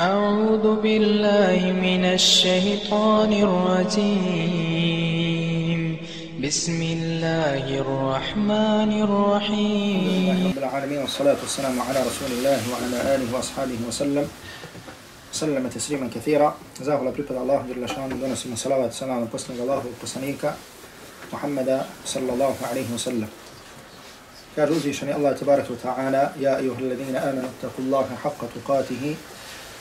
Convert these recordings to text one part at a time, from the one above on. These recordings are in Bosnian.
أعوذ بالله من الشيطان الرجيم. بسم الله الرحمن الرحيم. الحمد لله العالمين والصلاة والسلام على رسول الله وعلى آله وأصحابه وسلم. وسلم تسليما كثيرا. زاهر الله بريبال الله جل شان دون من صلاة والسلام وقسنا الله وقسنيك محمد صلى الله عليه وسلم. كاجوزي شني الله تبارك وتعالى يا أيها الذين آمنوا اتقوا الله حق تقاته.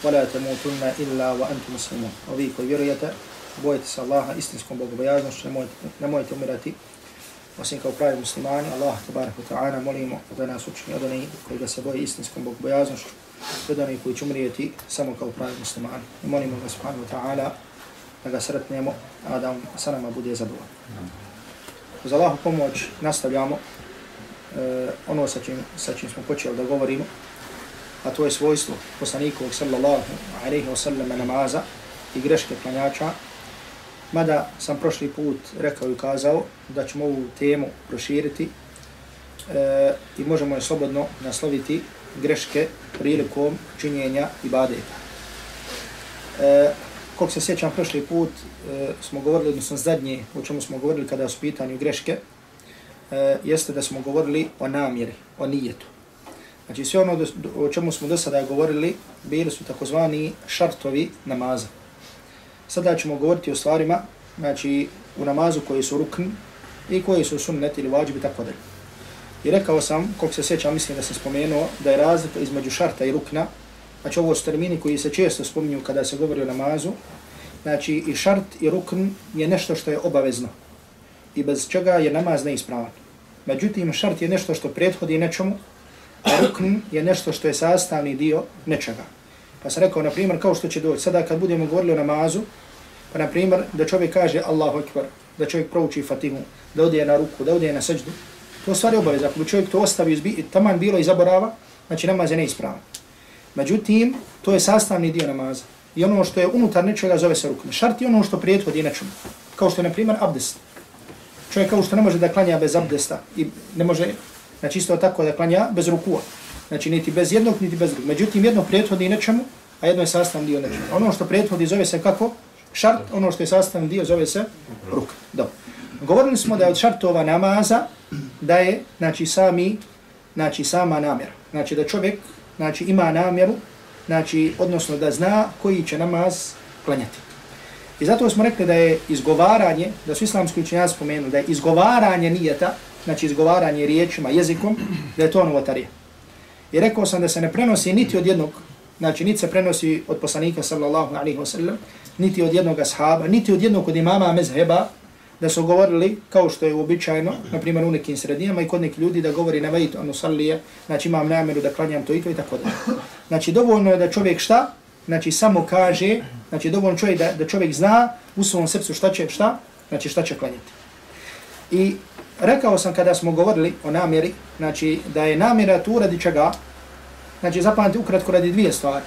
ولا تموتن إلا وأنتم مسلمون وفي koji vjerujete bojite se Allaha istinskom bogobojaznošću, nemojte, nemojte umirati osim kao pravi muslimani. Allah, tabarak wa ta'ala, molimo da nas učini od onih koji ga se boje istinskom bogobojaznošću, od onih koji će umrijeti samo kao pravi muslimani. I molimo ga subhanahu wa ta'ala da ga sretnemo, a da sa nama bude zadovoljno. Uz Allahu pomoć nastavljamo uh, ono sa čim, sa čim smo počeli da govorimo, a to je svojstvo poslanikovog sallallahu alaihi wa sallam namaza i greške klanjača. Mada sam prošli put rekao i kazao da ćemo ovu temu proširiti e, i možemo je slobodno nasloviti greške prilikom činjenja ibadeta. E, koliko se sjećam prošli put e, smo govorili, odnosno zadnje o čemu smo govorili kada su pitanju greške, e, jeste da smo govorili o namjeri, o nijetu. Znači sve ono o čemu smo do sada govorili bili su takozvani šartovi namaza. Sada ćemo govoriti o stvarima znači, u namazu koji su rukn i koji su sunnet ili vađibi tako dalje. I rekao sam, koliko se sjećam, mislim da sam spomenuo, da je razlika između šarta i rukna, znači ovo su termini koji se često spominju kada se govori o namazu, znači i šart i rukn je nešto što je obavezno i bez čega je namaz neispravan. Međutim, šart je nešto što prethodi nečemu, rukn je nešto što je sastavni dio nečega. Pa sam rekao, na primjer, kao što će doći, sada kad budemo govorili o namazu, pa na primjer, da čovjek kaže Allahu Akbar, da čovjek prouči fatihu, da ode na ruku, da ode na seđdu, to stvari obaveza. Ako bi čovjek to ostavio, zbi, taman bilo i zaborava, znači namaz je neispravan. Međutim, to je sastavni dio namaza. I ono što je unutar nečega zove se rukn. Šart je ono što prijethodi nečemu. Kao što je, na primjer, abdest. Čovjek kao što ne može da klanja bez abdesta i ne može Znači isto tako da klanja bez rukua. Znači niti bez jednog, niti bez drugog. Međutim, jedno prethodi nečemu, a jedno je sastavni dio nečemu. Ono što prethodi zove se kako? Šart, ono što je sastavni dio zove se ruk. Dobro. Govorili smo da je od šartova namaza da je, znači, sami, znači, sama namjera. Znači da čovjek, znači, ima namjeru, znači, odnosno da zna koji će namaz klanjati. I zato smo rekli da je izgovaranje, da su islamski učenjaci spomenuli, da je izgovaranje nijeta, znači izgovaranje riječima, jezikom, da je to novotarija. I rekao sam da se ne prenosi niti od jednog, znači niti se prenosi od poslanika sallallahu alaihi wasallam, niti od jednog ashaba, niti od jednog od imama mezheba, da su govorili, kao što je uobičajeno, na primjer u nekim sredinama i kod nekih ljudi da govori na vajit, ono sallije, znači imam namjeru da klanjam to i to i tako da. Znači dovoljno je da čovjek šta? Znači samo kaže, znači dovoljno čovjek da, da čovjek zna u svom srcu šta će, šta? Znači šta će klanjati. I rekao sam kada smo govorili o namjeri, znači da je namjera tu radi čega, znači zapamati ukratko radi dvije stvari.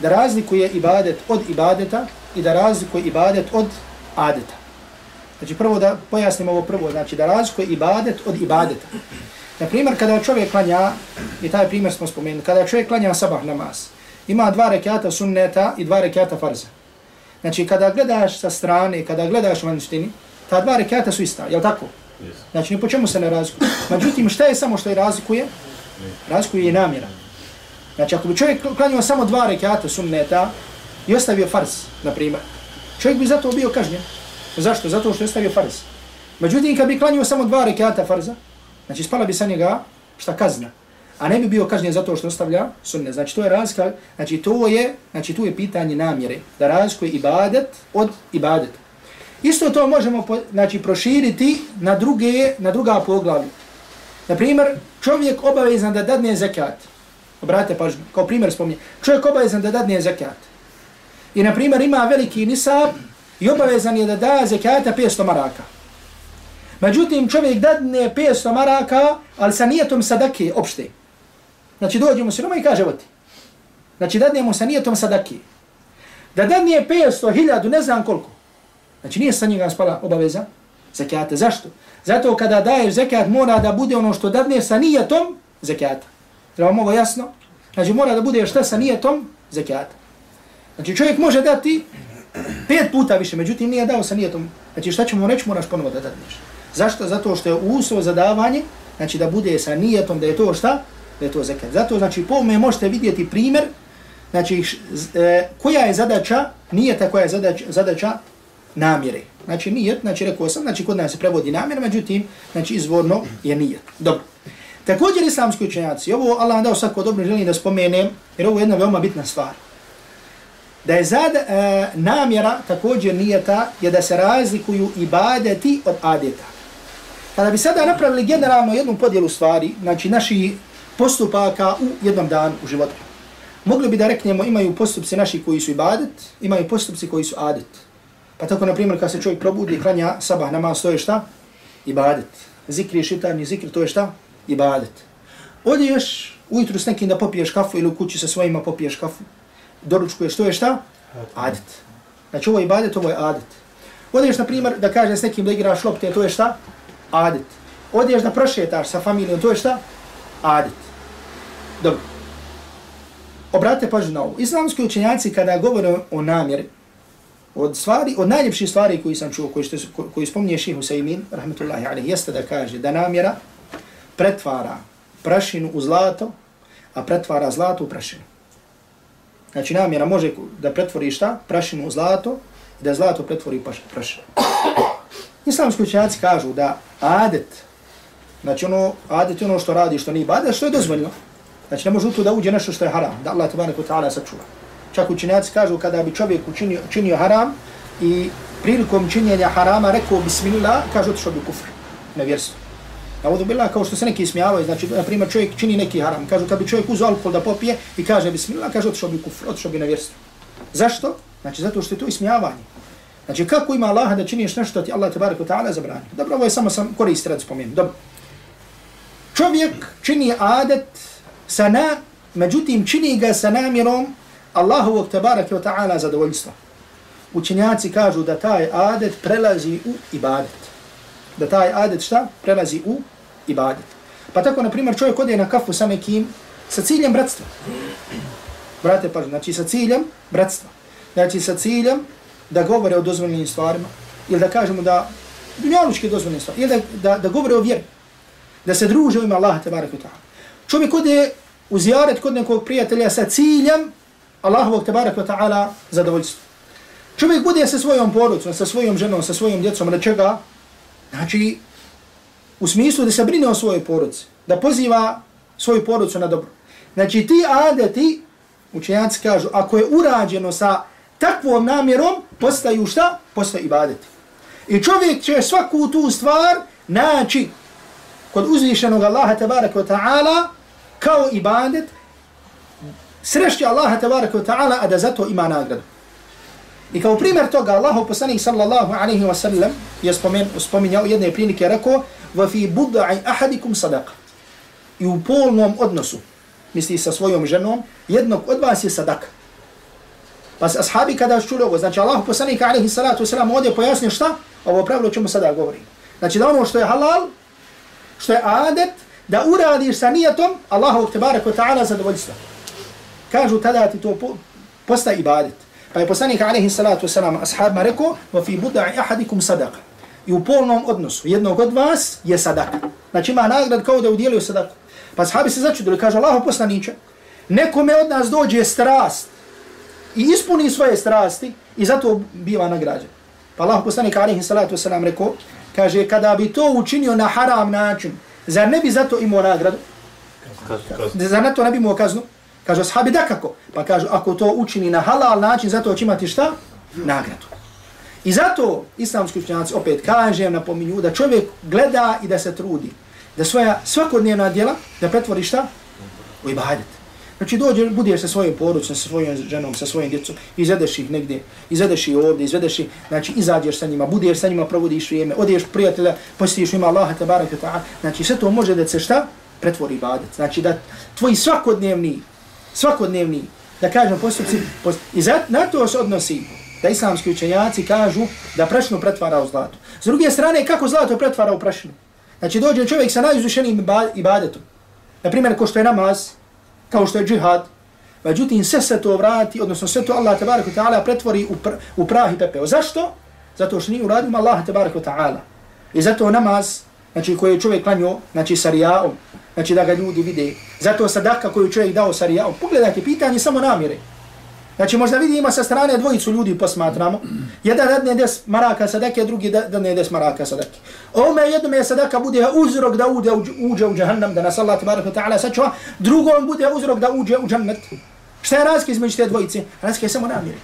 Da razlikuje ibadet od ibadeta i da razlikuje ibadet od adeta. Znači prvo da pojasnim ovo prvo, znači da razlikuje ibadet od ibadeta. Na primjer, kada čovjek klanja, i taj primjer smo spomenuli, kada čovjek klanja sabah namaz, ima dva rekiata sunneta i dva rekiata farza. Znači kada gledaš sa strane, kada gledaš vanštini, ta dva rekiata su ista, je tako? Znači, ni po čemu se ne razlikuje. Međutim, šta je samo što je razlikuje? Razlikuje je namjera. Znači, ako bi čovjek klanio samo dva rekata sunneta i ostavio fars, na primjer, čovjek bi zato bio kažnjen. Zašto? Zato što je ostavio fars. Međutim, kad bi klanio samo dva rekata farza, znači, spala bi sa njega šta kazna. A ne bi bio kažnjen zato što ostavlja sunne. Znači, to je razlika, znači, to je, znači, tu je pitanje namjere. Da razlikuje ibadet od ibadeta. Isto to možemo znači, proširiti na druge, na druga poglavlja. Na primjer, čovjek obavezan da dadne zekat. Obratite pažnju, kao primjer spominje. Čovjek obavezan da dadne zekat. I na primjer ima veliki nisab i obavezan je da da zekata 500 maraka. Međutim, čovjek dadne 500 maraka, ali sa nijetom sadake opšte. Znači dođemo se i kaže, evo ti. Znači dadnemo sa nijetom sadake. Da dadne 500, 1000, ne znam koliko. Znači nije sa njega spala obaveza zekijata. Zašto? Zato kada daješ zekijat mora da bude ono što dadne sa nijetom zekijata. Treba mogo jasno? Znači mora da bude šta sa nijetom zekijata. Znači čovjek može dati pet puta više, međutim nije dao sa nijetom. Znači šta ćemo reći, moraš ponovo da dadneš. Zašto? Zato što je uslov za davanje, znači da bude sa nijetom, da je to šta? Da je to zekijat. Zato znači po me možete vidjeti primjer, znači e, koja je zadaća, nijeta koja je zadaća, zadaća namjere. Znači nijet, znači rekao sam, znači kod nas se prevodi namjer, međutim, znači izvorno je nijet. Dobro. Također islamski učenjaci, ovo Allah vam dao svako dobro želim da spomenem, jer ovo je jedna veoma bitna stvar. Da je zad, e, namjera također nijeta je da se razlikuju ibadeti od adeta. Kada bi sada napravili generalno jednu podjelu stvari, znači naši postupaka u jednom danu u životu, mogli bi da reknemo imaju postupci naši koji su ibadet, imaju postupci koji su adet. Pa tako, na primjer, kad se čovjek probudi i klanja sabah namaz, to je šta? Ibadet. Zikri je šitarni zikr, to je šta? Ibadet. Odiješ ujutru s nekim da popiješ kafu ili u kući sa svojima popiješ kafu. Doručkuješ, to je šta? Adet. Znači ovo je ibadet, ovo je adet. Odiješ, na primjer, da kažeš s nekim da igraš lopte, to je šta? Adet. Odiješ da prošetaš sa familijom, to je šta? Adet. Dobro. Obratite pažnju na ovo. Islamski učenjaci kada govore o namjeri, od stvari, od najljepših stvari koji sam čuo, koji, što, koji spominje ših Husaymin, rahmetullahi alaihi, jeste da kaže da namjera pretvara prašinu u zlato, a pretvara zlato u prašinu. Znači namjera može da pretvori šta? Prašinu u zlato i da zlato pretvori pa prašinu. Islamski učenjaci kažu da adet, znači ono, adet je ono što radi, što nije bada, što je dozvoljno. Znači ne može u to da uđe nešto što je haram, da Allah tabarak ta'ala sačuva. Čak učinjaci kažu kada bi čovjek učinio, učinio haram i prilikom činjenja harama rekao bismillah, kaže otišao bi kufr, nevjerstvo. Na vodu bila kao što se neki smijavaju, znači na primjer čovjek čini neki haram, kažu kad bi čovjek uzeo alkohol da popije i kaže bismillah, kaže otišao bi kufr, otišao bi na vjerstvo. Zašto? Znači zato što je to ismijavanje. Znači kako ima Allah da činiš nešto ti Allah te wa ta'ala zabrani. Dobro, ovo je samo sam korist rad spomenu. Dobro. Čovjek čini adet sa na, međutim čini ga sa namjerom Allahovog tabarak wa ta'ala zadovoljstva. Učenjaci kažu da taj adet prelazi u ibadet. Da taj adet šta? Prelazi u ibadet. Pa tako, na primjer, čovjek ode na kafu sa nekim sa ciljem bratstva. Brate, pa znači sa ciljem bratstva. Znači sa ciljem da govore o dozvoljenim stvarima, ili da kažemo da dunjalučke dozvoljene stvari, ili da, da, da govore o vjeri, da se druže u ime Allaha tabaraka ta'ala. Čovjek ode u zijaret kod nekog prijatelja sa ciljem Allahovog tabaraka ta'ala zadovoljstvo. Čovjek bude sa svojom porodicom, sa svojom ženom, sa svojim djecom, na čega? Znači, u smislu da se brine o svojoj porodici, da poziva svoju porodicu na dobro. Znači, ti adeti, učenjaci kažu, ako je urađeno sa takvom namjerom postaju šta? Postaju ibadeti. I čovjek će svaku tu stvar naći kod uzvišenog Allaha tabaraka wa ta'ala kao ibadet, srešće Allaha tabaraka wa ta'ala, a da zato ima nagradu. I kao primjer toga, Allah poslanih sallallahu alaihi wa sallam je spomen, spominjao jedne prilike rekao va fi أَحَدِكُمْ ahadikum. I u polnom odnosu, misli sa svojom ženom, jednog od vas je sadaka. Pa se ashabi kada čuli ovo, znači Allah poslanik alaihi salatu wasalam ovdje pojasnio šta? Ovo pravilo čemu sada govori. Znači da ono što je halal, što je adet, da uradiš sa nijetom Allahovog tebarek wa ta'ala zadovoljstva. Kažu tada ti to postaje ibadet. Pa je poslanik alaihi salatu wasalam ashabima rekao, wa fi buda'i ahadikum sadaka. I u polnom odnosu jednog od vas je sadaka. Znači ima nagrad kao da udjelio sadaku. Pa ashabi se začudili, kaže Allah poslaniče, nekome od nas dođe strast i ispuni svoje strasti i zato biva nagrađen. Pa Allah poslanik alaihi salatu wasalam rekao, kaže, kada bi to učinio na haram način, zar ne bi zato imao nagradu? Zar na to ne bi imao kaznu? Kaže, ashabi da kako? Pa kaže, ako to učini na halal način, zato će imati šta? Nagradu. I zato islamski učenjaci opet kažem, napominju, da čovjek gleda i da se trudi. Da svoja svakodnevna djela, da pretvori šta? U ibadet. Znači dođe, budeš sa svojim porucom, sa svojom ženom, sa svojim djecom, izvedeš ih negdje, izvedeš ih ovdje, izvedeš ih, znači izađeš sa njima, budeš sa njima, provodiš vrijeme, odeš prijatelja, posjetiš ima Allaha tabaraka ta'ala, znači sve to može da se šta? Pretvori ibadet. Znači da tvoji svakodnevni, svakodnevni, da kažem postupci, post... i za, na to se odnosi da islamski učenjaci kažu da prašinu pretvara u zlato. S druge strane, kako zlato pretvara u prašinu? Znači dođe čovjek sa najizvišenim ibadetom. Na primjer, ko što je namaz, kao što je džihad, Međutim, sve se to vrati, odnosno sve to Allah tabaraka ta'ala pretvori u, pr u prah i pepeo. Zašto? Zato što nije uradio Allah tabaraka ta'ala. I zato namaz, znači koji je čovjek klanio, znači sa rijaom, znači da ga ljudi vide. Zato sadaka koju čovjek dao sa rijaom. Pogledajte, pitanje samo namire. Znači možda vidimo sa strane dvojicu ljudi posmatramo. Jedan dadne des maraka sadake, drugi dadne des maraka sadake. Ome jednom je sadaka bude uzrok da uđe, uđe u džahannam, da nas Allah tabaraka ta'ala sačuva. Drugom bude uzrok da uđe u džannet. Šta je razlika između te dvojice? Razlika je samo namire.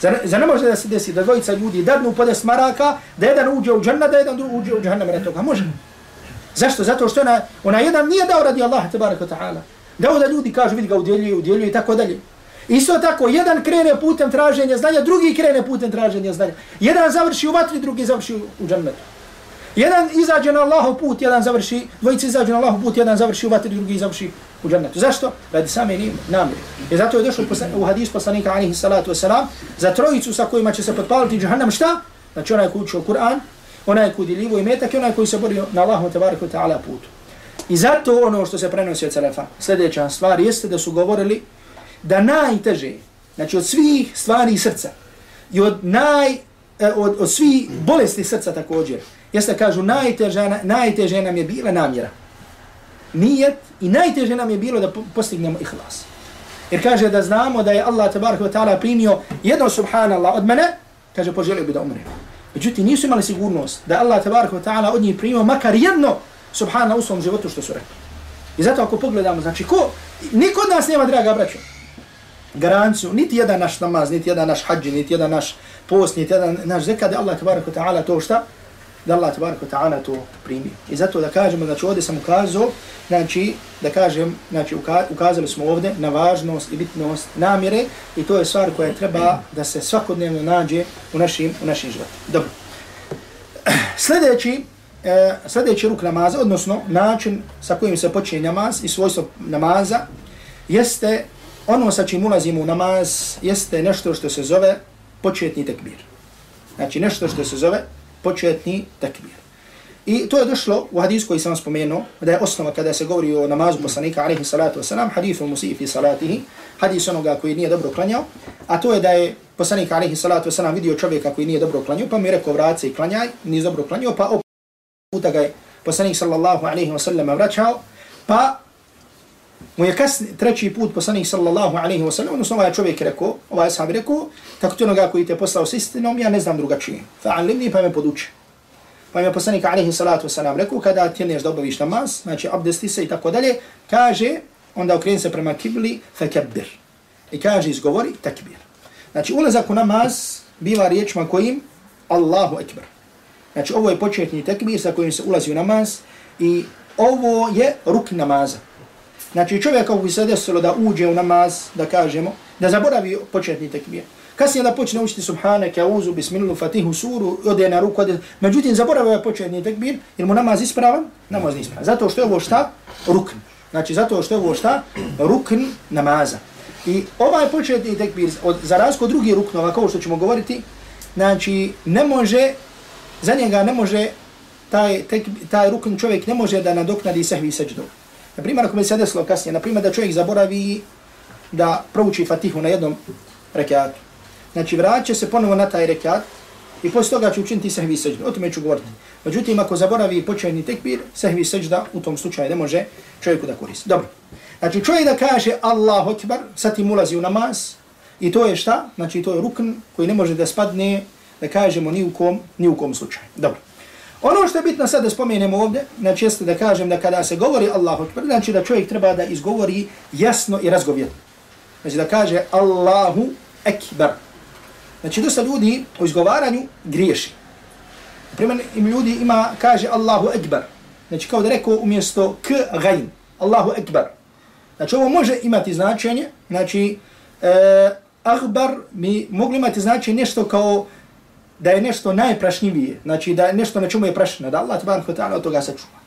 Zar, zar ne može da se desi da dvojica ljudi dadnu po des maraka, da jedan uđe u džanna, da jedan drugi uđe u džahannam radi toga? Može. Zašto? Zato što ona, ona jedan nije dao radi Allah tabaraka ta'ala. Dao da ljudi kažu, vidi ga udjeljuje, udjeljuje i tako dalje. Isto tako, jedan krene putem traženja znanja, drugi krene putem traženja znanja. Jedan završi u vatri, drugi završi u džannetu. Jedan izađe na Allahov put, jedan završi, dvojici izađe na Allahov put, jedan završi u vatri, drugi završi u džennetu. Zašto? Radi same namre. I zato je došlo u hadis poslanika alihi salatu wasalam, za trojicu sa kojima će se potpaliti džahannam, šta? Znači onaj koji učio Kur'an, onaj koji dilivo i metak i onaj koji se borio na Allahom tabaraka ta'ala putu. I zato ono što se prenosi od Selefa, sljedeća stvar jeste da su govorili da najteže, znači od svih stvari srca i od, naj, e, od, od svih bolesti srca također, jeste kažu najteža, najteže nam je bila namjera. Nijet i najteže nam je bilo da postignemo ihlas. Jer kaže da znamo da je Allah tabaraka wa ta'ala primio jedno subhanallah od mene, kaže poželio bi da umre. Međutim, nisu imali sigurnost da Allah tabaraka wa ta'ala od njih primio makar jedno subhanallah u svom životu što su rekli. I zato ako pogledamo, znači ko, niko od nas nema, draga braćo, garanciju, niti jedan naš namaz, niti jedan naš hađi, niti jedan naš post, niti jedan naš zekad, da Allah tabaraka ta'ala to šta? Da Allah tabaraka ta'ala to primi. I zato da kažemo, znači ovdje sam ukazao, znači da kažem, znači ukazali smo ovdje na važnost i bitnost namjere i to je stvar koja treba da se svakodnevno nađe u našim, u našim životu. Dobro. Sljedeći, e, sljedeći ruk namaza, odnosno način sa kojim se počinje namaz i svojstvo namaza, jeste ono sa čim ulazimo u namaz jeste nešto što se zove početni tekbir. Znači nešto što se zove početni tekbir. I to je došlo u hadis koji sam spomenuo, da je osnova kada se govori o namazu poslanika alaihi salatu wasalam, hadithu musifi salatihi, hadis onoga koji nije dobro klanjao, a to je da je poslanik alaihi salatu wasalam vidio čovjeka koji nije dobro klanjao, pa mi je rekao se i klanjaj, nije dobro klanjao, pa opet puta ga je poslanik sallallahu alaihi wasallam vraćao, pa mu je kasni, treći put poslanik sallallahu alaihi wa sallam, odnosno ovaj čovjek rekao, ovaj sam rekao, tako ti onoga koji te poslao s istinom, ja ne znam drugačije. Fa'alimni pa me poduči. Pa je poslanik alaihi salatu wa sallam rekao, kada ti neš da obaviš namaz, znači abdesti se i tako dalje, kaže, onda okreni se prema kibli, fakabir. I kaže, izgovori, takbir. Znači ulazak u namaz biva riječima kojim Allahu ekber. Znači ovo je početni tekbir sa kojim se ulazi u namaz i ovo je ruk namaza. Znači čovjek kako bi se desilo da uđe u namaz, da kažemo, da zaboravi početni tekbir. Kasnije da počne učiti Subhaneke, Auzu, bismilu, fatihu, suru, ode na ruku, ode... Međutim, zaboravio početni tekbir, jer mu namaz ispravan, namaz nije ispravan. Zato što je ovo šta? Rukn. Znači, zato što je ovo šta? Rukn namaza. I ovaj početni tekbir, od, za razliku drugih ruknova, kao što ćemo govoriti, znači, ne može, za njega ne može, taj, tek, taj rukn čovjek ne može da nadoknadi sehvi seđdu. Na primjer, ako mi se desilo kasnije, na primjer da čovjek zaboravi da prouči fatihu na jednom rekiatu. Znači, vraća se ponovo na taj rekiat i posle toga će učiniti sehvi seđda. O tome ću govoriti. Međutim, ako zaboravi početni tekbir, sehvi seđda u tom slučaju ne može čovjeku da koristi. Dobro. Znači, čovjek da kaže Allahu Akbar, sad tim ulazi u namaz i to je šta? Znači, to je rukn koji ne može da spadne, da kažemo ni u kom, ni u kom slučaju. Dobro. Ono što je bitno sad da spomenemo ovdje, znači jeste da kažem da kada se govori Allahu Akbar, znači da čovjek treba da izgovori jasno i razgovjetno. Znači da kaže Allahu Akbar. Znači dosta ljudi u izgovaranju griješi. Primjer, im ljudi ima, kaže Allahu Akbar. Znači kao da rekao umjesto k gajn. Allahu Akbar. Znači ovo može imati značenje, znači e, Akbar mi mogli imati značenje nešto kao da je nešto najprašnjivije, znači da je nešto na čemu je prašno, da Allah tebara wa ta'ala od toga sačuva.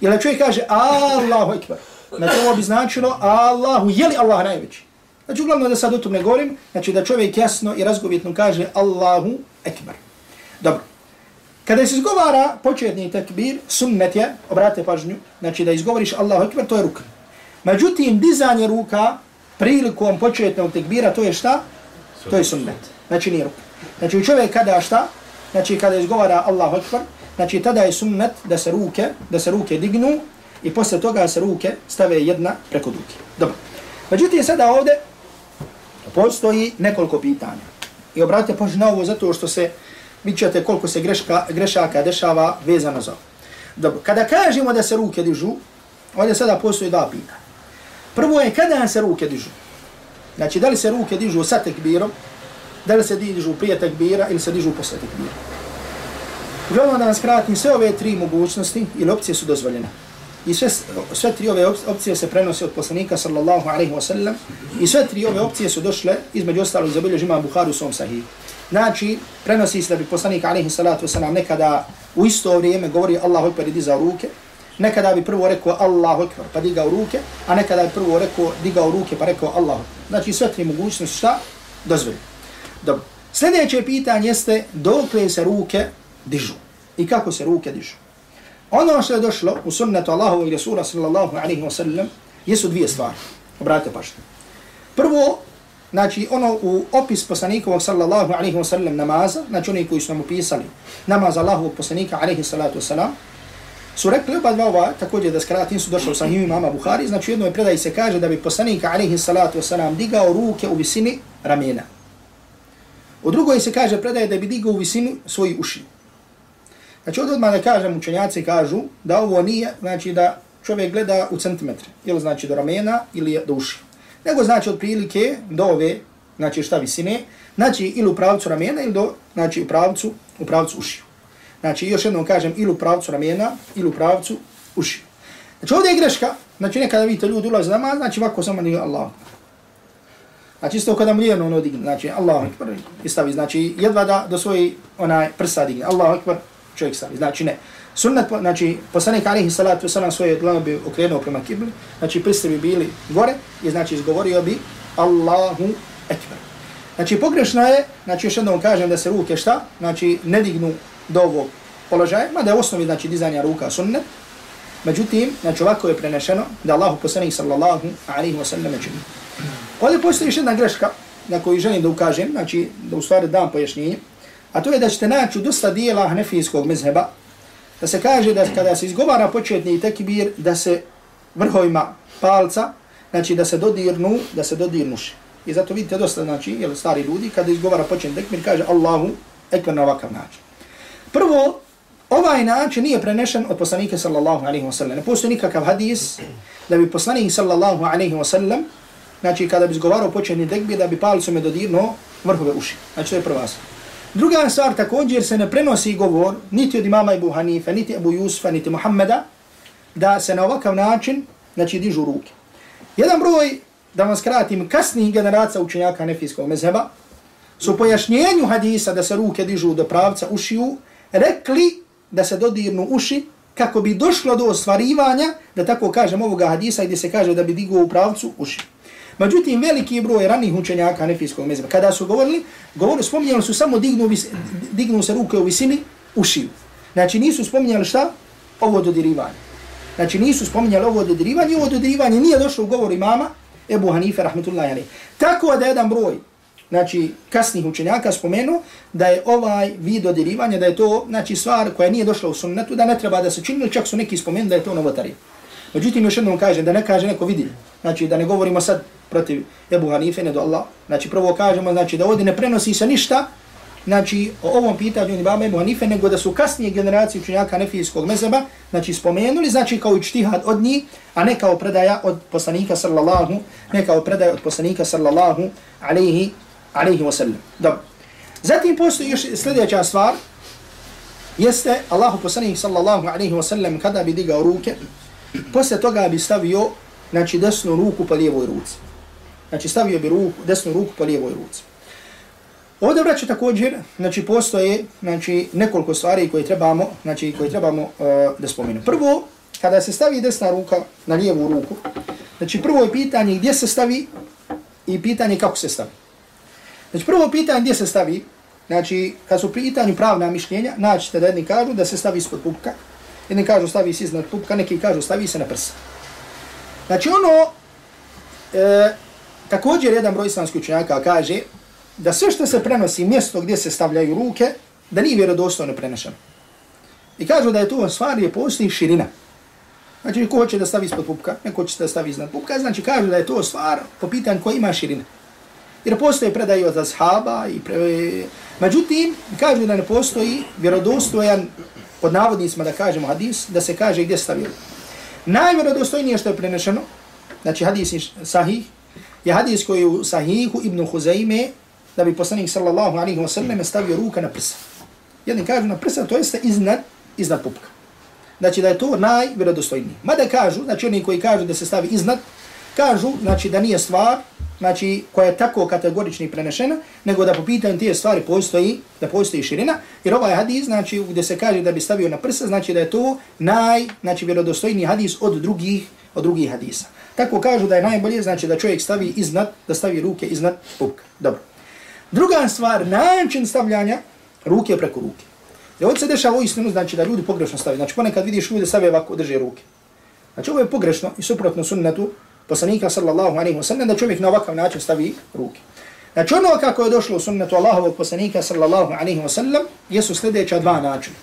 Ili čovjek kaže Allahu ekber, znači ovo bi značilo Allahu, je li Allah najveći? Znači uglavnom da sad o tom ne govorim, znači da čovjek jasno i razgovjetno kaže Allahu ekber. Dobro. Kada se izgovara početni takbir, sunnet je, obrate pažnju, znači da izgovoriš Allahu ekber, to je ruka. Međutim, dizanje ruka prilikom početnog tekbira, to je šta? To je sunnet. Znači nije ruka. Znači čovjek kada šta? Znači kada izgovara Allahu Akbar, znači tada je sunnet da se ruke, da se ruke dignu i posle toga se ruke stave jedna preko druge. Dobro. Međutim, sada ovde postoji nekoliko pitanja. I obratite pažnju na ovo zato što se, vidjet ćete koliko se greška, grešaka dešava vezano za ovo. Dobro, kada kažemo da se ruke dižu, ovdje sada postoji dva pitanja. Prvo je kada se ruke dižu. Znači, da li se ruke dižu sa tekbirom, da li se dižu prije tekbira ili se dižu posle tekbira. Uglavnom da vam skratim, sve ove tri mogućnosti ili opcije su dozvoljene. I sve, sve tri ove opcije se prenose od poslanika sallallahu alaihi wa sallam i sve tri ove opcije su došle između ostalog za biljež ima Bukhari u svom sahih. Znači, prenosi se da bi poslanik alaihi salatu wa nekada u isto vrijeme govori Allahu ekber i dizao ruke, nekada bi prvo rekao Allahu ekber pa digao ruke, a nekada bi prvo rekao digao ruke pa rekao Allahu Znači, sve tri mogućnosti šta? Dozvoljeno. Dobro. Sljedeće pitanje jeste dok se ruke dižu i kako se ruke dižu. Ono što je došlo u sunnetu Allahu i Rasula sallallahu alaihi wa sallam jesu dvije stvari. Obratite pažnju. Prvo, znači ono u opis poslanikovog sallallahu alaihi wa sallam namaza, znači oni koji su nam upisali namaz Allahu poslanika alaihi salatu wasalam, su rekli oba dva ova, također da skratim su došli u sahiju imama Buhari, znači jedno je predaj se kaže da bi poslanika alaihi salatu wasalam digao ruke u visini ramena. U drugoj se kaže predaje da bi digao u visinu svoji uši. Znači od odmah da kažem, učenjaci kažu da ovo nije, znači da čovjek gleda u centimetre, ili znači do ramena ili do uši. Nego znači od prilike do ove, znači šta visine, znači ili u pravcu ramena ili do, znači u pravcu, u pravcu ušiju. Znači još jednom kažem ili u pravcu ramena ili u pravcu ušiju. Znači ovdje je greška, znači nekada vidite ljudi ulaze namaz, znači ovako samo nije Allah. Znači isto kada mu lijeno ono digne, znači Allahu Akbar i stavi, znači jedva da do svoji onaj prsa digne, Allahu Akbar čovjek stavi, znači ne. Sunnet, znači poslanik alaihi salatu wasalam svoje dlano bi okrenuo prema kibli, znači prsti bi bili gore i znači izgovorio bi Allahu Akbar. Znači pogrešno je, znači još jednom kažem da se ruke šta, znači ne dignu do ovog položaja, mada je osnovi znači dizanja ruka sunnet, međutim, znači ovako je prenešeno da Allahu poslanik sallallahu alaihi wa sallam čini. Ovdje postoji još jedna greška na koju želim da ukažem, znači da u stvari dam pojašnjenje, a to je da ćete naći u dosta dijela hanefijskog mezheba, da se kaže da kada se izgovara početni tekbir, da se vrhovima palca, znači da se dodirnu, da se dodirnuše. I zato vidite dosta, znači, jel, stari ljudi, kada izgovara početni tekbir, kaže Allahu ekber na ovakav način. Prvo, ovaj način nije prenešen od poslanika sallallahu alaihi wa sallam. Ne postoji nikakav hadis da bi poslanik sallallahu alaihi wa sallam znači kada bi zgovarao početni tekbir da bi palcom je dodirno vrhove uši. Znači to je prva stvar. Druga stvar također se ne prenosi govor niti od imama Ibu Hanife, niti Abu Yusufa, niti Muhammeda da se na ovakav način znači dižu ruke. Jedan broj, da vam skratim, kasnijih generacija učenjaka nefijskog mezheba su pojašnjenju hadisa da se ruke dižu do pravca ušiju rekli da se dodirnu uši kako bi došlo do ostvarivanja, da tako kažem ovoga hadisa gdje se kaže da bi digao u pravcu uši. Međutim, veliki broj ranih učenjaka nefijskog mezba, kada su govorili, govorili, spominjali su samo dignu, vis, dignu se ruke u visini ušiju. Znači nisu spominjali šta? Ovo dodirivanje. Znači nisu spominjali ovo dodirivanje, ovo dodirivanje nije došlo u govor imama Ebu Hanife, rahmetullahi alaih. Tako da jedan broj, znači kasnih učenjaka spomenu da je ovaj vid dodirivanja, da je to znači stvar koja nije došla u sunnetu, da ne treba da se čini, čak su neki spomenu da je to novotarije. Međutim, još jednom kažem, da ne kaže neko vidi, znači da ne govorimo sad protiv Ebu Hanife, ne do Allah, znači prvo kažemo, znači da ovdje ne prenosi se ništa, znači o ovom pitanju ni baba Ebu Hanife, nego da su kasnije generacije učenjaka nefijskog mezeba, znači spomenuli, znači kao ičtihad od njih, a ne kao predaja od poslanika sallallahu, ne kao predaja od poslanika sallallahu alaihi, alaihi wasallam. Dobro. Zatim postoji još sljedeća stvar, jeste Allahu poslanik sallallahu alaihi wasallam kada bi digao ruke, poslije toga bi stavio znači, desnu ruku po lijevoj ruci. Znači stavio bi ruku, desnu ruku po lijevoj ruci. Ovdje vraća također, znači postoje znači, nekoliko stvari koje trebamo, znači, koje trebamo uh, da spomenu. Prvo, kada se stavi desna ruka na lijevu ruku, znači prvo je pitanje gdje se stavi i pitanje kako se stavi. Znači prvo pitanje gdje se stavi, znači kad su pitanju pravna mišljenja, naćete da jedni kažu da se stavi ispod pupka, Jedni kažu stavi se iznad pupka, neki kažu stavi se na prsa. Znači ono, e, Također jedan broj islamskih učenjaka kaže da sve što se prenosi mjesto gdje se stavljaju ruke, da nije vjerodostojno prenešeno. I kažu da je to stvar je postoji širina. Znači, ko hoće da stavi ispod pupka, neko hoće da stavi iznad pupka, znači kažu da je to stvar po pitanju koja ima širina. Jer postoje predaje od ashaba i pre... Međutim, kažu da ne postoji vjerodostojan, pod navodnicima da kažemo hadis, da se kaže gdje stavio. Najvjerodostojnije što je prenešeno, znači hadis sahih, je hadis koji je u sahihu Ibn Huzayme, da bi poslanik sallallahu alaihi wa sallam stavio ruka na prsa. Jedni kažu na prsa, to jeste iznad, iznad pupka. Znači da je to najvjerodostojniji. Mada kažu, znači oni koji kažu da se stavi iznad, kažu znači da nije stvar znači koja je tako kategorični prenešena, nego da po pitanju tije stvari postoji, da postoji širina, jer ovaj hadis, znači gdje se kaže da bi stavio na prsa, znači da je to naj, znači vjerodostojni hadis od drugih, od drugih hadisa. Tako kažu da je najbolje, znači da čovjek stavi iznad, da stavi ruke iznad pupka. Dobro. Druga stvar, način stavljanja ruke preko ruke. Jer ovdje se dešava uistinu, istinu, znači da ljudi pogrešno stavljaju. Znači ponekad vidiš ljudi stave ovako, drže ruke. Znači ovo je pogrešno i suprotno sunnetu poslanika sallallahu alaihi wa sallam da čovjek na ovakav način stavi ruke. Znači ono kako je došlo u sunnetu Allahovog poslanika sallallahu alaihi wa sallam jesu sljedeća dva načina.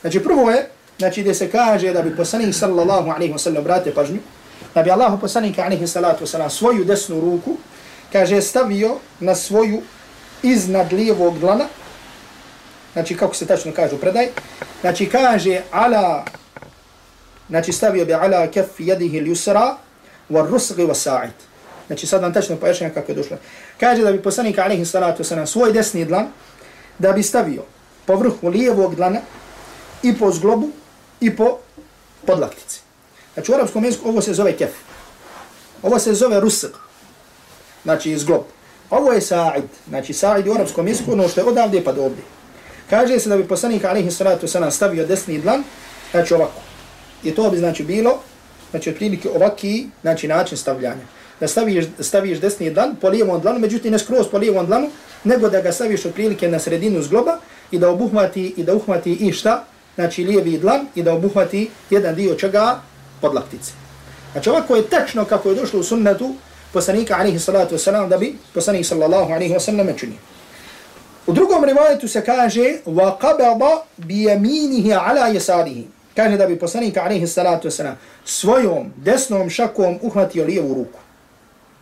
Znači prvo je, znači gdje se kaže da bi poslanik sallallahu alaihi wa sallam, brate pažnju, da bi Allahu poslanika alejhi salatu wa svoju desnu ruku, kaže stavio na svoju iznad lijevog dlana, znači kako se tačno kaže predaj, znači kaže ala, znači stavio bi ala kef al-yusra wa rusghi wa sa'id. Znači sad vam tačno pojašnjam kako je došlo. Kaže da bi poslanik alejhi salatu vesselam svoj desni dlan da bi stavio po vrhu lijevog dlana i po zglobu i po podlaktici. Znači u arapskom jeziku ovo se zove kef. Ovo se zove rusg. Znači zglob. Ovo je sa'id. Znači sa'id u arapskom jeziku ono što je odavde pa do ovdje. Kaže se da bi poslanik alaihi salatu wasalam stavio desni dlan, znači ovako. I to bi znači bilo znači otprilike ovaki znači način stavljanja. Da staviš, staviš desni dlan po lijevom dlanu, međutim ne skroz po lijevom dlanu, nego da ga staviš otprilike na sredinu zgloba i da obuhvati i da uhvati i šta? Znači lijevi dlan i da obuhvati jedan dio čega pod laktice. Znači ovako je tačno kako je došlo u sunnetu poslanika alaihi salatu wasalam da bi poslanik sallallahu alaihi wasallam činio. U drugom rivajetu se kaže وَقَبَضَ بِيَمِينِهِ عَلَى يَسَارِهِ kaže da bi poslanik alejhi salatu vesselam svojom desnom šakom uhvatio lijevu ruku.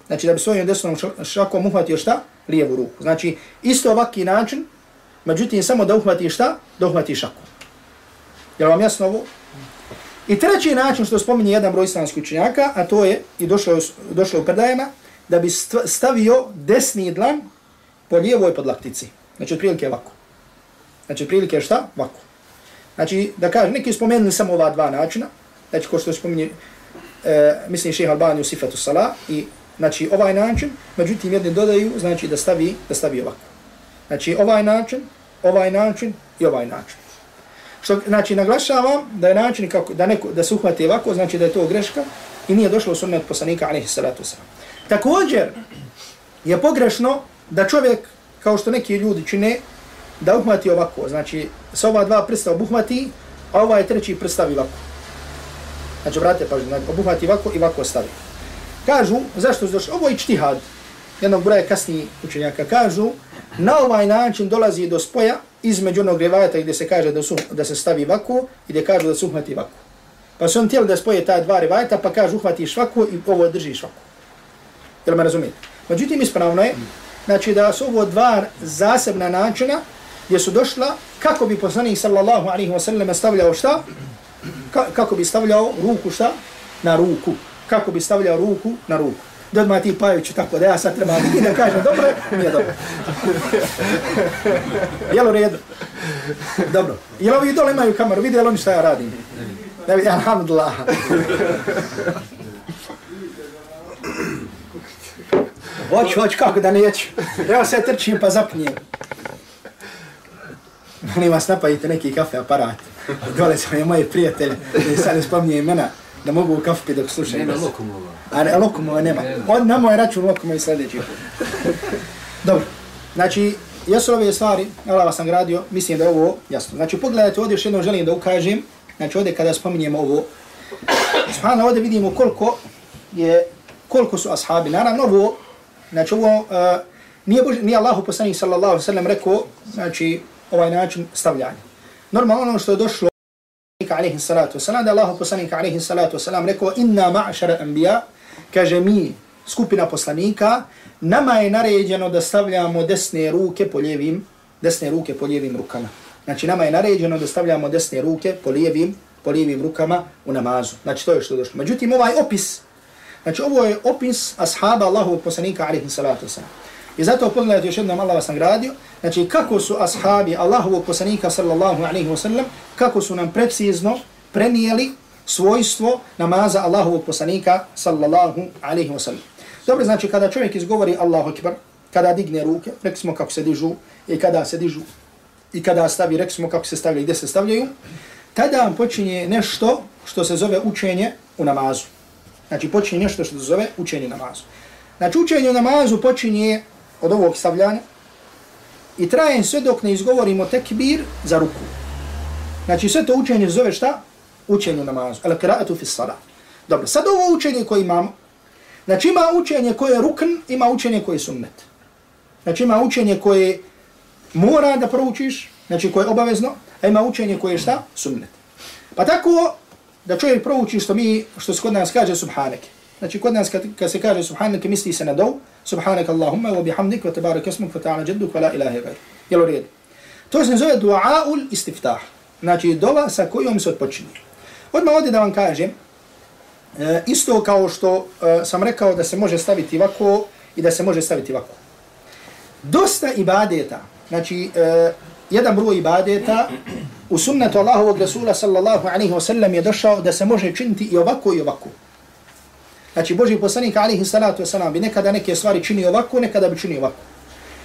Znači da bi svojom desnom šakom uhvatio šta? Lijevu ruku. Znači isto ovaki način, međutim samo da uhvati šta? Da uhvati šaku. Je vam jasno ovo? I treći način što spominje jedan broj islamskih učenjaka, a to je, i došlo, došlo u predajama, da bi stavio desni dlan po lijevoj podlaktici. Znači, od prilike ovako. Znači, od prilike šta? Ovako. Znači, da kažem, neki spomenuli samo ova dva načina, znači, ko što spominje, e, mislim, šeha Albani u sifatu sala, i, znači, ovaj način, međutim, jedni dodaju, znači, da stavi, da stavi ovako. Znači, ovaj način, ovaj način i ovaj način. Što, znači, naglašavam da je način kako, da, neko, da se uhvati ovako, znači da je to greška i nije došlo u sunnet poslanika, alaihi salatu wasalam. Također, je pogrešno da čovjek, kao što neki ljudi čine, da uhvati ovako, znači sa ova dva prsta obuhvati, a ovaj treći prst stavi ovako. Znači, brate, pa znači, obuhvati ovako i ovako stavi. Kažu, zašto se došlo? Ovo je čtihad. Jednog broja kasnijih učenjaka kažu, na ovaj način dolazi do spoja između onog revajata gdje se kaže da, su, da se stavi vaku i gdje kaže da se uhvati vaku. Pa su on tijeli da spoje ta dva revajata, pa kaže uhvatiš vaku i ovo držiš vaku. Jel me razumijete? Međutim, ispravno je, znači da su ovo dva zasebna načina gdje su došla kako bi poslanik sallallahu alaihi wa sallam stavljao šta? Ka kako bi stavljao ruku šta? Na ruku. Kako bi stavljao ruku na ruku. Dodma ti pajuću tako da ja sad treba i da kažem dobro, nije dobro. Jel u redu? Dobro. Jel ovi dole imaju kameru, vidi oni šta ja radim? Ne vidi, alhamdulillah. Hoću, hoću, kako da neću. Evo se trčim pa zapnijem. Molim vas, napajite neki kafe aparat. Dole su moje prijatelje, da sad ne spominje imena, da mogu u kafe dok slušaju. Nema lokumova. A ne, lokumova nema. On na moj račun lokumova i sljedeći. Dobro, znači, jesu ove stvari, Allah vas sam gradio, mislim da je ovo jasno. Znači, pogledajte ovdje, još jednom želim da ukažem, znači ovdje kada spominjemo ovo, Subhano, ovdje vidimo koliko je, koliko su ashabi. Naravno, ovo Znači ovo uh, nije, Boži, nije Allahu poslanik sallallahu sallam rekao, znači ovaj način stavljanja. Normalno ono što je došlo alaihi salatu wasalam, da Allahu poslanika alaihi salatu wasalam rekao, inna ma'ašara anbiya, kaže mi, skupina poslanika, nama je naređeno da stavljamo desne ruke po lijevim, desne ruke po lijevim rukama. Znači nama je naređeno da stavljamo desne ruke po lijevim, po lijevim rukama u namazu. Znači to je što je došlo. Međutim, ovaj opis, znači ovo je opis ashaba Allahovog poslanika alaihi salatu wasalam. I zato pogledajte još jednom Allah vas nagradio, znači kako su ashabi Allahovog poslanika sallallahu alaihi wasallam, kako su nam precizno prenijeli svojstvo namaza Allahovog poslanika sallallahu alaihi wasallam. Dobro, znači kada čovjek izgovori Allahu akbar, kada digne ruke, rekli smo kako se dižu i kada se dižu i kada stavi, rekli smo kako se stavljaju i gdje se stavljaju, tada počinje nešto što se zove učenje u namazu. Znači počinje nešto što se zove učenje namazu. Znači učenje u namazu počinje od ovog stavljanja i traje sve dok ne izgovorimo tekbir za ruku. Znači sve to učenje zove šta? Učenje namazu. Al qira'atu fi salat. Dobro, sad ovo učenje koje imamo, znači ima učenje koje je rukn, ima učenje koje je sunnet. Znači ima učenje koje mora da proučiš, znači koje je obavezno, a ima učenje koje je šta? Sunnet. Pa tako da čovjek prouči što mi, što se kod nas kaže subhaneke. Znači kod nas kad, kad se kaže subhanaka, misli se na dov, subhaneke Allahumma wa bihamdik wa tabarak ismuk wa ta'ala jadduk wa la ilaha gaj. Jel u redu? To se zove dua'ul istiftah. Znači dova sa kojom se odpočinje. Odmah ovdje da vam kažem, e, isto kao što e, sam rekao da se može staviti ovako i da se može staviti ovako. Dosta ibadeta, znači e, jedan broj ibadeta u sunnetu Allahovog Rasula sallallahu alaihi wa sallam je došao da se može činiti i ovako i ovako. Znači Boži poslanik alihi salatu wasalam, bi nekada neke stvari činio ovako, nekada bi činio ovako.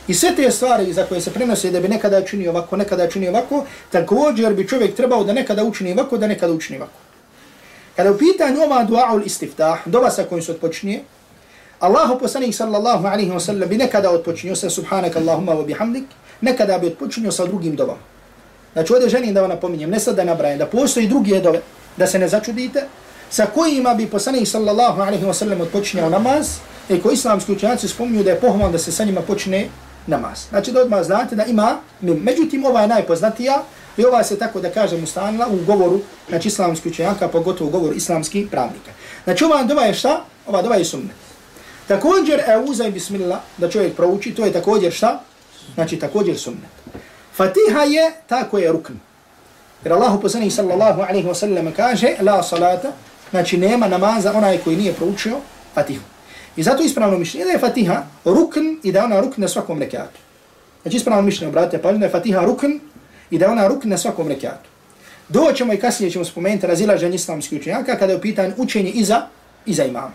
I sve te stvari za koje se prenose da bi nekada činio ovako, nekada činio ovako, također bi čovjek trebao da nekada učini ovako, da nekada učini ovako. Kada u pitanju ova dua'ul istiftah, dova sa kojim se odpočinje, Allahu poslanik sallallahu alaihi wa sallam bi nekada odpočinio sa subhanak Allahumma wa bihamdik, nekada bi odpočinio sa drugim dovom. Znači ovdje želim da vam napominjem, ne sad da nabrajem, da postoji drugi dove, da se ne začudite, sa kojima bi poslanik sallallahu alaihi wa sallam odpočinjao namaz, e, i koji islamski učenjaci spominju da je pohvalno da se sa njima počne namaz. Znači da odmah znate da ima, međutim ova je najpoznatija i ova se tako da kažem ustanila u govoru znači islamski učenjaka, pogotovo u govoru islamski pravnika. Znači ova dova je šta? Ova dova je sunnet. Također, euza i bismillah, da čovjek prouči, to je također šta? Znači također sunnet. Fatiha je ta koja je rukn. Jer Allah poslanih sallallahu alaihi wa sallam kaže, la salata, znači nema namaza onaj koji nije proučio Fatihu. I zato ispravno mišljenje da je Fatiha rukn i da ona rukn na svakom rekiatu. Znači ispravno mišljenje, obratite pažnje, da je Fatiha rukn i da ona rukn na svakom rekiatu. Doćemo i kasnije ćemo spomenuti razilaženje islamskih učenjaka kada je u pitanju učenje iza, iza imama.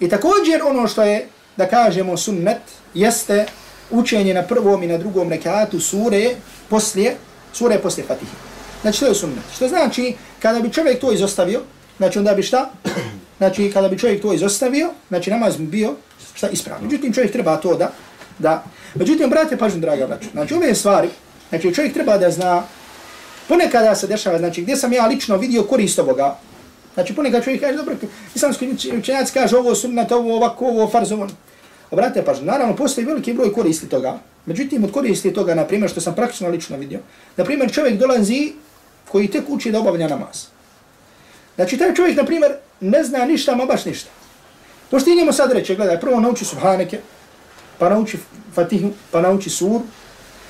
I također ono što je, da kažemo, sunnet, jeste učenje na prvom i na drugom rekiatu sure poslije, sure poslije Fatihe. Znači to je sunnet. Što znači, kada bi čovjek to izostavio, znači onda bi šta? Znači kada bi čovjek to izostavio, znači namaz bi bio šta ispravno. Međutim, čovjek treba to da, da. Međutim, brate, pažnju, draga braću, znači ove stvari, znači čovjek treba da zna, ponekada se dešava, znači gdje sam ja lično vidio korist ovoga, znači ponekad čovjek kaže, dobro, islamski učenjac kaže ovo sunnet, ovo ovako, ovo farz, ovo. Obrate pažnju, naravno, postoji veliki broj koristi toga, međutim, od koristi toga, na primjer, što sam praktično lično vidio, na primjer, čovjek dolazi koji tek uči da obavlja namaz. Znači, taj čovjek, na primjer, ne zna ništa, ma baš ništa. To što ti njemu sad reče, gledaj, prvo nauči subhaneke, pa nauči fatihu, pa nauči Sur.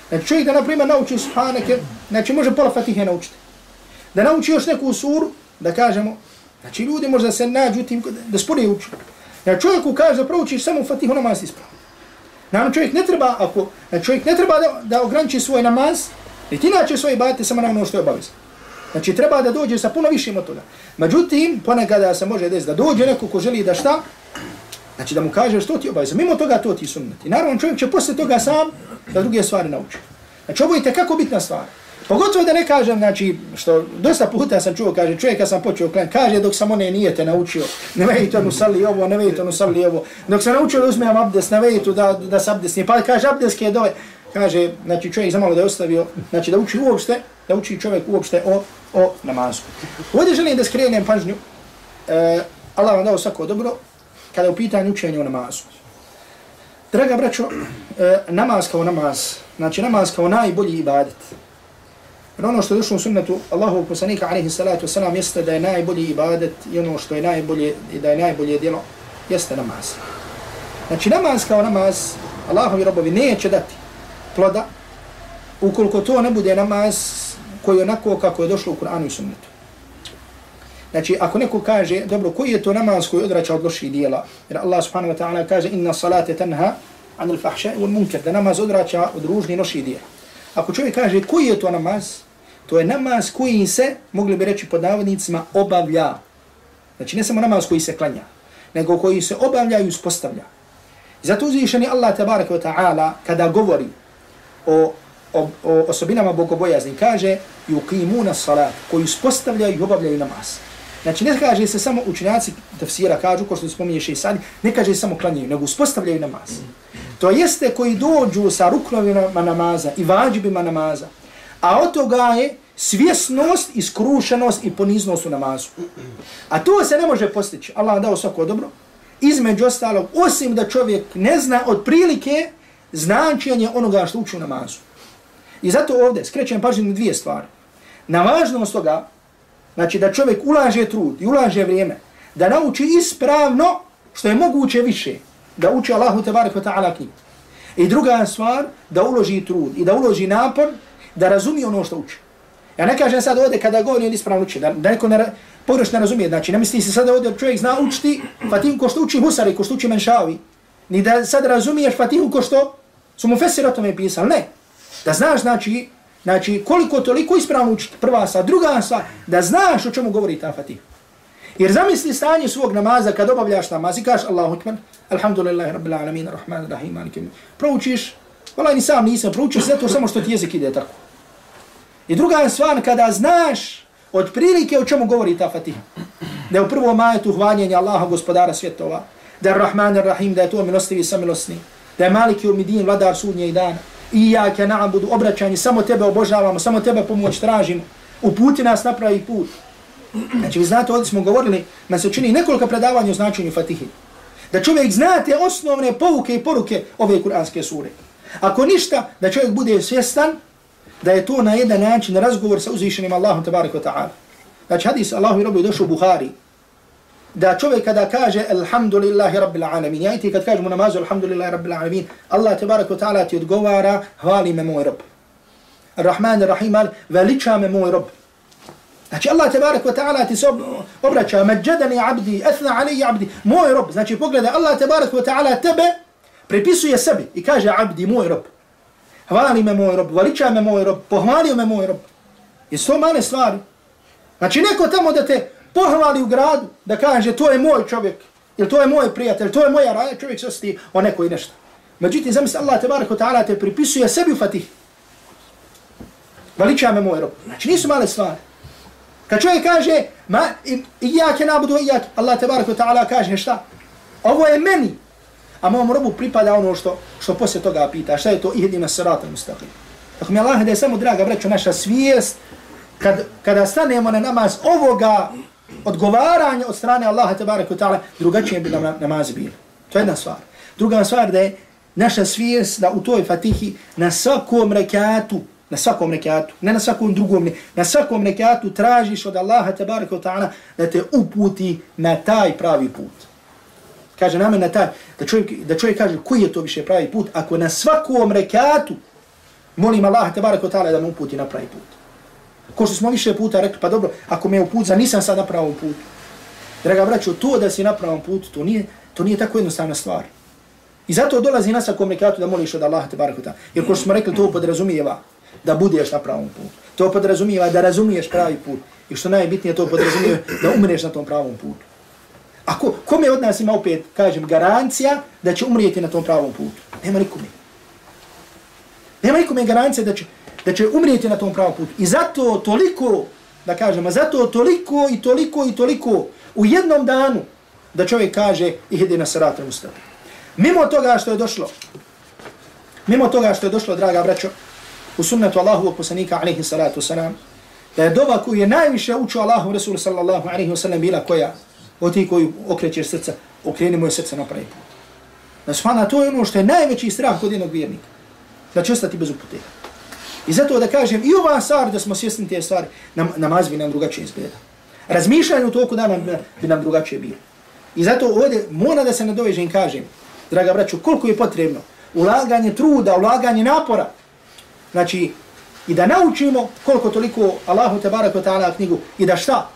Znači, čovjek da, na primjer, nauči subhaneke, znači, može pola fatihe naučiti. Da nauči još neku suru, da kažemo, znači, ljudi možda se nađu tim, da sporije uči. Znači, čovjeku kaže da proučiš samo fatihu namaz ispravo. Naravno, čovjek ne treba, ako, znači, čovjek ne treba da, da ograniči svoj namaz, i inače svoje bate samo na ono što je obavezno. Znači treba da dođe sa puno višim od toga. Međutim, ponekada se može desiti da dođe neko ko želi da šta, znači da mu kaže što ti obaveza. Mimo toga to ti sunnet. I naravno čovjek će posle toga sam da druge stvari nauči. Znači ovo je kako bitna stvar. Pogotovo da ne kažem, znači, što dosta puta sam čuo, kaže, čovjek kad sam počeo klan, kaže dok sam one nije te naučio, ne vejte onu sali ovo, ne vejte onu sali ovo, dok sam naučio da uzmem abdes, ne vejte da, da se abdesni, pa kaže abdeske dove, kaže, znači čovjek zamalo da je ostavio, znači da uči uopšte, da uči čovjek uopšte o, o namazu. Ovdje želim da skrenem pažnju, e, Allah vam dao svako dobro, kada je u pitanju učenja o namazu. Draga braćo, e, namaz kao namaz, znači namaz kao najbolji ibadet. Jer ono što je došlo u sunnetu Allahu poslanika alaihi salatu wasalam jeste da je najbolji ibadet i ono što je najbolje i da je najbolje djelo jeste namaz. Znači namaz kao namaz Allahovi robovi neće dati ploda ukoliko to ne bude namaz koji je onako kako je došlo u Kur'anu i sunnetu. Znači, ako neko kaže, dobro, koji je to namaz koji odrača od loših dijela? Jer Allah subhanahu wa ta'ala kaže, inna salate tanha anil fahša i munkar, da namaz odrača od ružnih loših dijela. Ako čovjek kaže, koji je to namaz? To je namaz koji se, mogli bi reći pod navodnicima, obavlja. Znači, ne samo namaz koji se klanja, nego koji se obavlja i uspostavlja. Zato uzvišeni Allah tabaraka wa ta'ala, kada govori o, o, o osobinama bogobojazni, kaže, yuqimuna salat, koji uspostavljaju i obavljaju namaz. Znači ne kaže se samo učenjaci tafsira kažu, ko što spominje i sad, ne kaže samo klanjaju, nego uspostavljaju namaz. To jeste koji dođu sa ruknovima namaza i vađibima namaza. A od toga je svjesnost, iskrušenost i poniznost u namazu. A to se ne može postići. Allah dao svako dobro. Između ostalog, osim da čovjek ne zna od prilike značenje onoga što uči u namazu. I zato ovdje skrećem pažnju na dvije stvari. Na važnost toga Znači da čovjek ulaže trud i ulaže vrijeme da nauči ispravno što je moguće više da uči Allahu tebarek wa ta'ala knjigu. I druga stvar, da uloži trud i da uloži napor da razumije ono što uči. Ja ne kažem sad ovdje kada govori on ispravno uči, da, da neko ne, pogrešno ne razumije. Znači ne misli se sad ovdje čovjek zna učiti Fatihu ko što uči Husari, ko što uči Menšavi. Ni da sad razumiješ Fatihu ko što su mu Fesir o tome pisali. Ne. Da znaš znači Znači, koliko toliko ispravno učiti, prva sa, druga sa, da znaš o čemu govori ta fatiha. Jer zamisli stanje svog namaza kad obavljaš namaz i kažeš Allahu akbar, alhamdulillahi rabbil alamin, rahman, rahim, alikim. Proučiš, vala ni sam nisam, proučiš zato to samo što ti jezik ide tako. I druga stvar, kada znaš od prilike o čemu govori ta Fatiha, Da je u prvom majetu hvaljenja Allaha, gospodara svjetova, da je rahman, rahim, da je to milostivi, samilosni, da je maliki umidin, vladar sudnje i dana, i ja na'budu obraćanje, samo tebe obožavamo, samo tebe pomoć tražimo, uputi nas na pravi put. Znači, vi znate, ovdje smo govorili, na se čini nekoliko predavanja o značenju Fatihi. Da čovjek zna te osnovne pouke i poruke ove kuranske sure. Ako ništa, da čovjek bude svjestan da je to na jedan način razgovor sa uzvišenim Allahom tabarika ta'ala. Znači, hadis Allahu i robi došao u Buhari, da čovjek kada kaže alhamdulillahi rabbil alamin, ja i ti kad kažemo namazu alhamdulillahi rabbil alamin, Allah tebarek wa ta'ala ti odgovara, hvali me moj rob. Ar-Rahman ar-Rahim, veliča me moj rob. Znači Allah tebarek wa ta'ala ti se obraća, mađadani abdi, etna aliji abdi, moj rob. Znači pogledaj, Allah tebarek wa ta'ala tebe prepisuje sebi i kaže abdi, moj rob. Hvali me moj rob, veliča me moj rob, pohvalio me moj rob. I to male stvari. Znači neko tamo da te pohvali u gradu, da kaže to je moj čovjek, ili to je moj prijatelj, to je moja raja, čovjek se osjeti o neko i nešto. Međutim, zamisli Allah te barako ta'ala te pripisuje sebi u fatih. Veliča me moj rob. Znači nisu male stvari. Kad čovjek kaže, ma, i, i ja ke nabudu, i ja Allah te barako ta'ala kaže šta? Ovo je meni. A mom robu pripada ono što, što poslije toga pita. Šta je to? Ihdina sirata mustaqim. Tako mi Allah da je samo draga, braću, naša svijest, kad, kada stanemo na namaz ovoga odgovaranje od strane Allaha tabaraka ta'ala, drugačije bi nam namazi bili. To je jedna stvar. Druga stvar da je naša svijest da u toj fatihi na svakom rekatu, na svakom rekatu, ne na svakom drugom, ne, na svakom rekatu tražiš od Allaha tabaraka ta'ala da te uputi na taj pravi put. Kaže nam na taj, da čovjek, da čovjek kaže koji je to više pravi put, ako na svakom rekatu molim Allaha tabaraka ta'ala da me uputi na pravi put. Ko što smo više puta rekli, pa dobro, ako me put za nisam sad na pravom putu. Draga braćo, to da si na pravom putu, to nije, to nije tako jednostavna stvar. I zato dolazi nas sa komunikatu da moliš od Allaha te barakuta. Jer ko što smo rekli, to podrazumijeva da budeš na pravom putu. To podrazumijeva da razumiješ pravi put. I što najbitnije, to podrazumijeva da umreš na tom pravom putu. A ko, kome od nas ima opet, kažem, garancija da će umrijeti na tom pravom putu? Nema nikome. Nema nikome garancija da će, da će umrijeti na tom pravom putu. I zato toliko, da kažemo, zato toliko i toliko i toliko u jednom danu da čovjek kaže i ide na saratem ustavu. Mimo toga što je došlo, mimo toga što je došlo, draga braćo, u sunnetu Allahu poslanika alaihi salatu salam, da je doba koju je najviše učio Allahu Rasul sallallahu alaihi wasallam bila koja, od ti koju okrećeš srca, okreni moje srce na pravi put. Da subhana, to je ono što je najveći strah kod jednog vjernika. Da će ostati bez upute. I zato da kažem, i ova stvar, da smo svjesni te stvari, nam, namaz bi nam drugačije izgleda. Razmišljanje u toku dana bi nam drugačije bilo. I zato ovdje mora da se nadovežem i kažem, draga braću, koliko je potrebno ulaganje truda, ulaganje napora, znači, i da naučimo koliko toliko Allahu te barako ta'ala knjigu i da šta?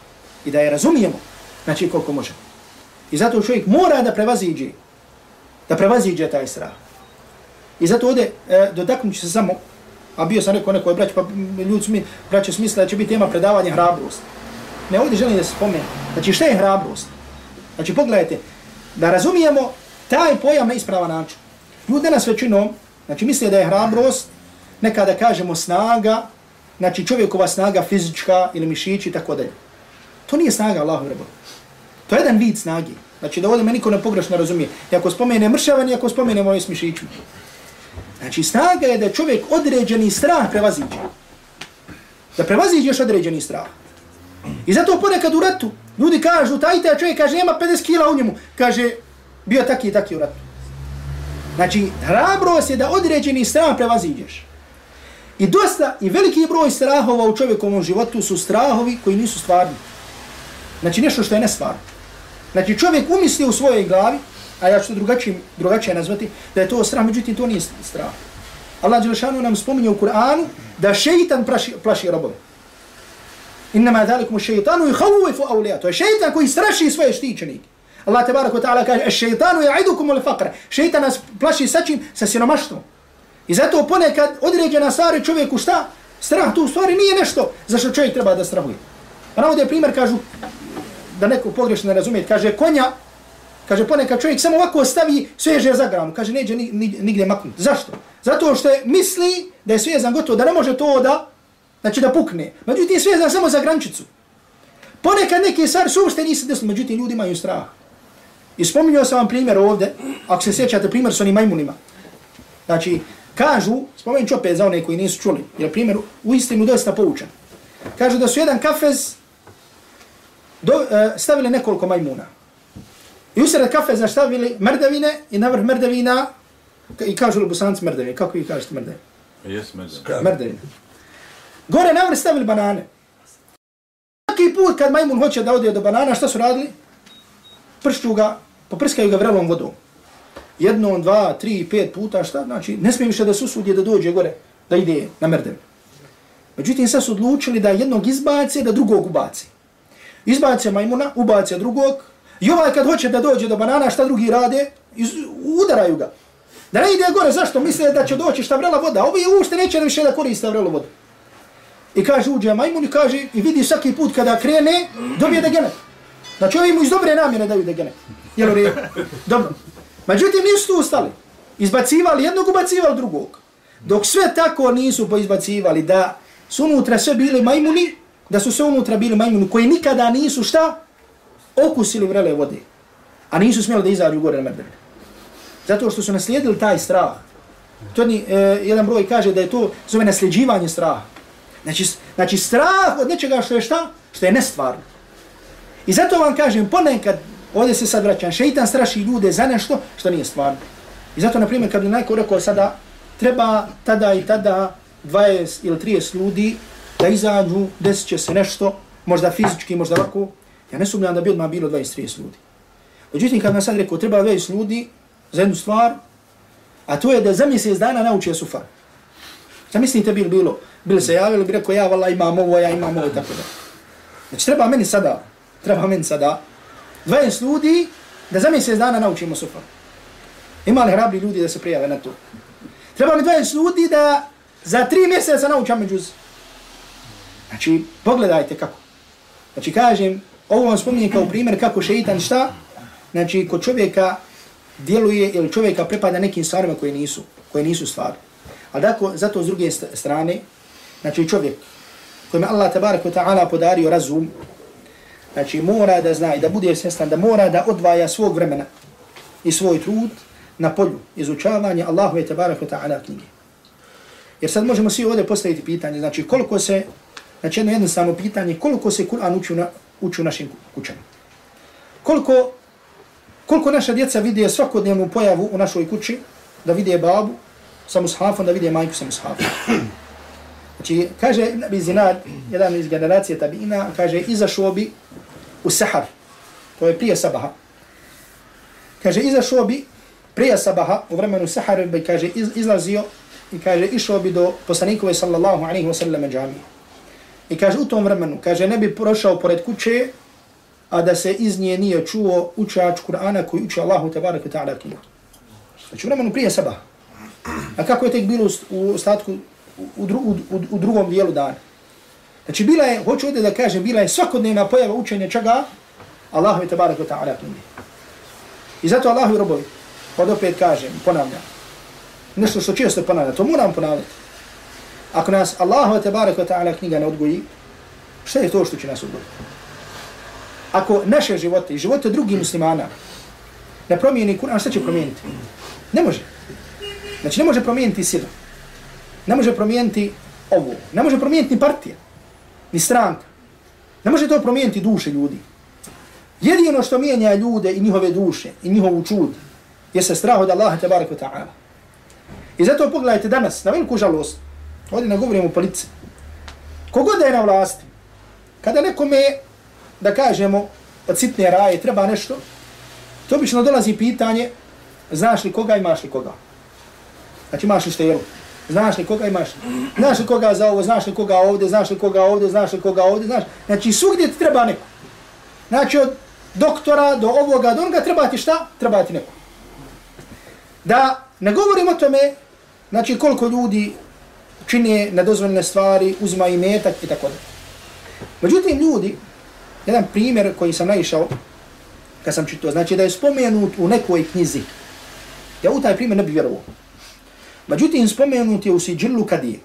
I da je razumijemo, znači koliko možemo. I zato čovjek mora da prevaziđe, da prevaziđe taj strah. I zato ovdje, e, dotaknut se samo, a bio sam rekao nekoj brać, pa ljudi su mi, braće smisla da će biti tema predavanje hrabrost. Ne, ovdje želim da se spomenu. Znači, šta je hrabrost? Znači, pogledajte, da razumijemo taj pojam na ispravan način. Ljudi danas većinom, znači, misle da je hrabrost, nekada kažemo snaga, znači čovjekova snaga fizička ili mišići i tako dalje. To nije snaga Allahu rebo. To je jedan vid snagi. Znači da ovdje me niko ne pogrešno razumije. I ako spomene mršavanje, ako spomene moje smišićima. Znači snaga je da čovjek određeni strah prevaziđe. Da prevaziđeš određeni strah. I zato ponekad u ratu ljudi kažu, taj taj čovjek kaže, nema 50 kila u njemu. Kaže, bio taki i taki u ratu. Znači, hrabrost je da određeni strah prevaziđeš. I dosta, i veliki broj strahova u čovjekovom životu su strahovi koji nisu stvarni. Znači nešto što je nestvarno. Znači čovjek umisli u svojoj glavi, a ja ću to drugačije, drugačije nazvati, da je to strah, međutim to nije strah. Allah Đelešanu nam spominje u Kur'anu da šeitan plaši, plaši robove. Innama dhalikum šeitanu i havuifu awliya. To je šeitan koji straši svoje štićenike. Allah tabarak wa ta'ala kaže, šeitanu ja'idukum ul faqra. Šeitan nas plaši sa čim? Sa siromaštvom. I zato ponekad određena stvari čovjeku šta? Strah tu stvari nije nešto za što čovjek treba da strahuje. Pa navode primjer, kažu, da neko pogrešno ne razumije, kaže konja, kaže ponekad čovjek samo ovako stavi sveže za gramu, kaže neđe nigdje maknuti. Zašto? Zato što je misli da je svezan gotovo, da ne može to da, znači da pukne. Međutim, svezan samo za grančicu. Ponekad neke stvari su uopšte nisi desno, međutim, ljudi imaju strah. I spominjao sam vam primjer ovdje, ako se sjećate primjer s onim majmunima. Znači, Kažu, spomenut ću opet za one koji nisu čuli, jer primjer u istinu dosta poučan. Kažu da su jedan kafez do, e, stavili nekoliko majmuna. I u sred kafeza stavili mrdavine i na vrh mrdavina, i kažu li bosanci mrdavine, kako ih kažete mrdavine? Jes mrdavine. Mrdavine. Gore na vrh stavili banane. Svaki put kad majmun hoće da ode do banana, šta su radili? Pršću ga, poprskaju ga vrelom vodom jedno, dva, tri, pet puta, šta, znači, ne smije više da susudje da dođe gore, da ide na mrdev. Međutim, sad su odlučili da jednog izbace, da drugog ubaci. Izbace majmuna, ubace drugog, i ovaj kad hoće da dođe do banana, šta drugi rade, iz, udaraju ga. Da ne ide gore, zašto? Misle da će doći šta vrela voda, ovi ušte neće više da koriste vrelu vodu. I kaže, uđe majmun i kaže, i vidi svaki put kada krene, dobije da gene. Znači, ovi mu iz dobre namjene daju da gene. Jel u redu? Dobro. Međutim, nisu tu ustali. Izbacivali jednog, ubacivali drugog. Dok sve tako nisu poizbacivali da su unutra sve bili majmuni, da su sve unutra bili majmuni koji nikada nisu šta? Okusili vrele vode. A nisu smjeli da izađu gore na mrdeve. Zato što su naslijedili taj strah. To ni, e, jedan broj kaže da je to zove nasljeđivanje straha. Znači, znači strah od nečega što je šta? Što je nestvarno. I zato vam kažem, ponekad Ovdje se sad vraćam, šeitan straši ljude za nešto što nije stvarno. I zato, na primjer, kad bi najko rekao sada, treba tada i tada 20 ili 30 ljudi da izađu, desit će se nešto, možda fizički, možda ovako, ja ne sumljam da bi odmah bilo 20-30 ljudi. Međutim, kad nam sad rekao, treba 20 ljudi za jednu stvar, a to je da za mjesec dana nauče sufa. Zamislite bi bilo, bili se javili, bi rekao, ja vala imam ovo, ja imam ovo, tako da. Znači, treba meni sada, treba meni sada, 20 ljudi da za mjesec dana naučimo sufa. Ima li hrabri ljudi da se prijave na to? Treba mi 20 ljudi da za tri mjeseca naučam međuz. Znači, pogledajte kako. Znači, kažem, ovo vam spominje kao primjer kako šeitan šta? Znači, kod čovjeka djeluje ili čovjeka prepada nekim stvarima koje nisu, koje nisu stvari. Ali dako, zato s druge strane, znači čovjek kojim Allah tabarak wa ta'ala podario razum, Znači mora da zna i da bude svjestan da mora da odvaja svog vremena i svoj trud na polju izučavanja Allahu tabarak wa ta'ala knjige. Jer sad možemo svi ovdje postaviti pitanje, znači koliko se, znači jedno jednostavno pitanje, koliko se Kur'an uči, na, uči u našim kućama. Koliko Koliko naša djeca vide svakodnevnu pojavu u našoj kući, da vide babu sa mushafom, da vide majku sa mushafom. Znači, kaže Nabi Zinad, jedan iz generacije tabina, kaže, izašao bi u sahar, to je prije sabaha. Kaže, izašao bi prije sabaha, u vremenu sahar, bi, kaže, iz, izlazio i kaže, išao bi do poslanikove sallallahu alaihi wa sallam džamije. I kaže, u tom vremenu, kaže, ne bi prošao pored kuće, a da se iz nje nije čuo učač Kur'ana koji uči Allahu tabarak wa ta'ala knjigu. Znači, u vremenu prije sabaha. A kako je tek bilo u ostatku, u, dru, u, u, u drugom dijelu dana? Znači, bila je, hoću ovdje da kažem, bila je svakodnevna pojava učenja čega? Allahu i tabarak wa ta'ala knjigu. I zato Allahu i robovi, pod opet kažem, ponavljam, nešto što često ponavljam, to moram ponavljati. Ako nas Allahu i tabarak ta'ala knjiga ne odgoji, šta je to što će nas odgojiti? Ako naše živote i živote drugih muslimana ne promijeni Kur'an, šta će promijeniti? Ne može. Znači ne može promijeniti sila. Ne može promijeniti ovo. Ne može promijeniti ni partija. Ni stranka. Ne može to promijeniti duše ljudi. Jedino što mijenja ljude i njihove duše i njihovu čud je se strah od Allaha tabaraka ta'ala. I zato pogledajte danas, na veliku žalost, ovdje ne govorimo o politici. kogod je na vlasti, kada nekome, da kažemo, od sitne raje treba nešto, to obično dolazi pitanje, znaš li koga imaš li koga. Znači imaš li štelu. Znaš li koga imaš? Znaš li koga za ovo, znaš li koga ovdje, znaš li koga ovdje, znaš li koga ovdje, znaš. Znači svugdje ti treba neko. Znači od doktora do ovoga, do onoga treba ti šta? Treba ti neko. Da ne govorim o tome, znači koliko ljudi čine nedozvoljene stvari, uzima i metak i tako da. Međutim, ljudi, jedan primjer koji sam naišao, kad sam čitao, znači da je spomenut u nekoj knjizi. Ja u taj primjer ne bi vjerovao. Međutim, spomenut je u Siđilu Kadije.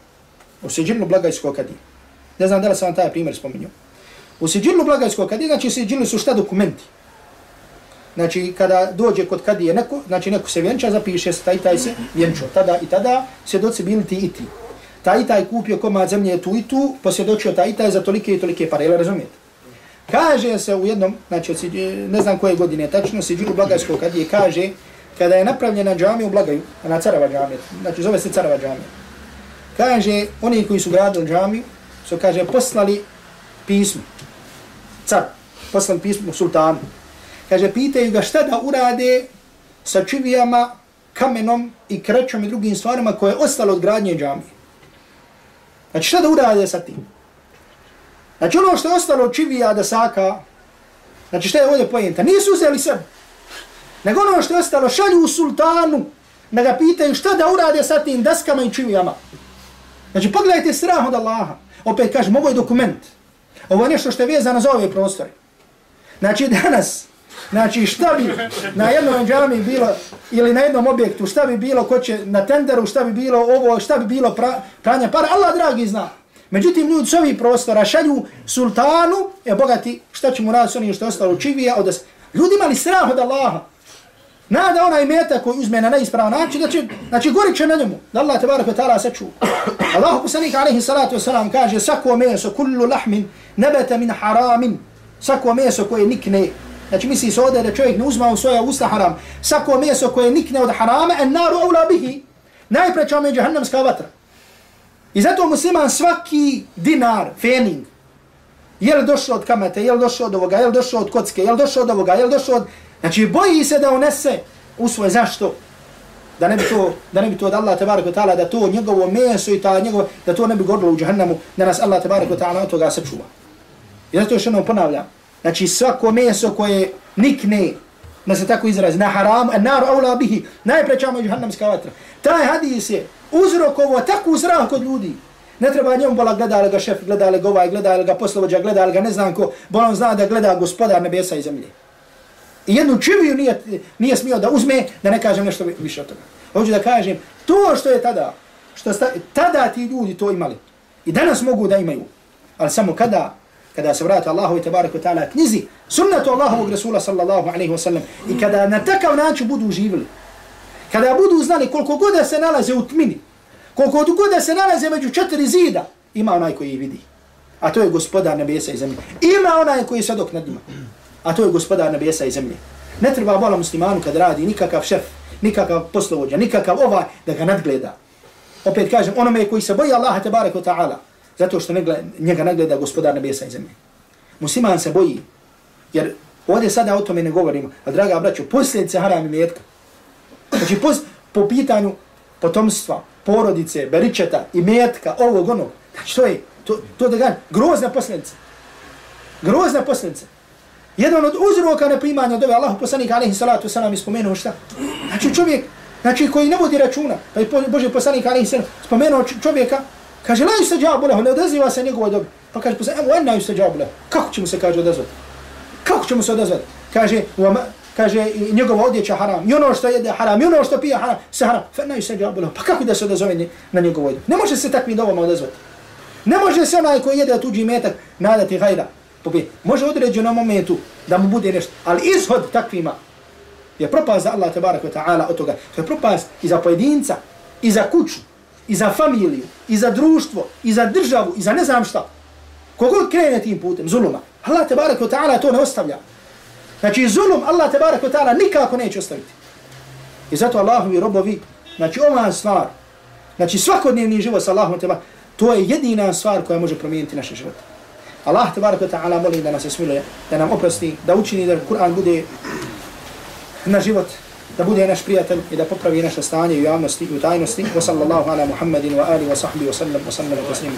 U Siđilu Blagajskog Kadije. Ne znam da li sam vam taj primjer spomenuo. U Siđilu Blagajskog Kadije, znači Siđilu su šta dokumenti. Znači, kada dođe kod Kadije neko, znači neko se vjenča, zapiše se taj taj se vjenčo. Tada i tada svjedoci bili ti i ti. Taj i taj kupio komad zemlje tu i tu, posvjedočio taj i taj za tolike i tolike pare, ili razumijete? Kaže se u jednom, znači, ne znam koje godine tačno, Siđilu Blagajskog Kadije kaže, kada je napravljena džamija u Blagaju, na Carava džamija, znači zove se Carava džamija, kaže, oni koji su gradili džamiju, su, kaže, poslali pismo, car, poslali pismo sultanu, kaže, pitaju ga šta da urade sa čivijama, kamenom i krećom i drugim stvarima koje je ostalo od gradnje džamije. Znači, šta da urade sa tim? Znači, ono što je ostalo od čivija da saka, znači, šta je ovdje pojenta? Nisu uzeli sebi nego ono što je ostalo šalju u sultanu da ga pitaju šta da urade sa tim deskama i čivijama. Znači pogledajte strah od Allaha. Opet kažem, ovo je dokument. Ovo je nešto što je vezano za ove prostore. Znači danas, znači šta bi na jednom džami bilo ili na jednom objektu, šta bi bilo ko će na tenderu, šta bi bilo ovo, šta bi bilo pra, pranja para, Allah dragi zna. Međutim, ljudi s ovih prostora šalju sultanu, je bogati, šta će mu raditi s onim što je ostalo čivija, od ljudi imali strah od Allaha. Nada onaj meta koji uzme na neispravan način, da će, znači gorit će na njemu. Da Allah tabarak wa ta'ala saču. Allahu kusanik alaihi salatu wasalam kaže sako meso, kullu lahmin, nebete min haramin. Sako meso koje nikne. Znači misli se ovdje da čovjek ne uzma u svoja usta haram. Sako meso koje nikne od harama, en naru aula bihi. Najpreća me džahannamska vatra. I zato musliman svaki dinar, fening, je li došao od kamete, je li došao od ovoga, je li došao od kocke, je li došao od ovoga, je li došao od Znači boji se da unese u svoje zašto? Da ne bi to, da ne bi to od Allah tebareku ta'ala, da to njegovo meso i ta njegovo, da to ne bi gorilo u džahannamu, da nas Allah tebareku ta'ala od toga sačuva. I zato još jednom ponavljam. Znači svako meso koje nikne, da se tako izrazi, na haram, a nar aula bihi, najprećamo je džahannamska vatra. Taj hadis je uzrokovo tako uzrah kod ljudi. Ne treba njemu bola gleda ga šef, gleda li ga ovaj, gleda li ga poslovođa, gleda li ga ne znam ko, bolan zna da gleda gospodar nebesa i zemlje. I jednu čiviju nije, nije smio da uzme, da ne kažem nešto više od toga. Hoću da kažem, to što je tada, što sta, tada ti ljudi to imali, i danas mogu da imaju, ali samo kada, kada se vrata Allahu i tabarak ta'ala knjizi, sunnatu Allahovog Rasula sallallahu alaihi wa sallam, i kada na takav način budu živili, kada budu znali koliko god se nalaze u tmini, koliko god se nalaze među četiri zida, ima onaj koji vidi. A to je gospodar nebesa i zemlje. Ima onaj koji je sadok nad njima a to je gospodar nebesa i zemlje. Ne treba bola muslimanu kad radi nikakav šef, nikakav poslovođa, nikakav ovaj da ga nadgleda. Opet kažem, onome koji se boji Allaha te ta'ala, zato što ne gleda, njega nagleda gospodar nebesa i zemlje. Musliman se boji, jer ovdje sada o tome ne govorimo, a draga braćo, posljedice haram i metka. Znači, pos, po pitanju potomstva, porodice, beričeta i metka, ovog onog, znači to je, to, to da gledam, grozna posljedica. Grozna posljedica. Jedan od uzroka neprimanja dove Allahu poslanika alaihi salatu wasalam ispomenuo šta? Znači čovjek, znači koji ne vodi računa, pa je Boži poslanik alaihi salatu spomenuo čovjeka, kaže, la yustajabu džabu lehu, ne odaziva se njegovoj dobi. Pa kaže, poslanik, evo, ena yustajabu lehu. Kako će mu se, kaže, odazvati? Kako će mu se odazvati? Kaže, kaže, njegova odjeća haram, i ono što jede haram, i ono što pije haram, se haram. Fa ena yustajabu lehu. Pa kako da se odazove na njegovoj dobi? Ne može se takvim dobama odazvati. Ne može se onaj koji jede tuđi metak nadati gajda pobije. Može određeno momentu da mu bude nešto, ali ishod takvima je propast za Allah tabarak wa ta'ala od toga. To je propast i za pojedinca, i za kuću, i za familiju, i za društvo, i za državu, i za ne znam šta. Kogod krene tim putem, zuluma, Allah tabarak wa ta'ala to ne ostavlja. Znači zulum Allah tabarak wa ta'ala nikako neće ostaviti. I zato Allahovi robovi, znači ova stvar, znači svakodnevni život sa Allahom tabarak, to je jedina stvar koja može promijeniti naše živote. Allah tabaraka ta'ala moli da nas smiluje, da nam oprosti, da učini da Kur'an bude na život, da bude naš prijatelj i da popravi naše stanje u javnosti i u tajnosti. Wa sallallahu ala Muhammedin wa ali wa sahbihi wa sallam wa sallam wa taslimu.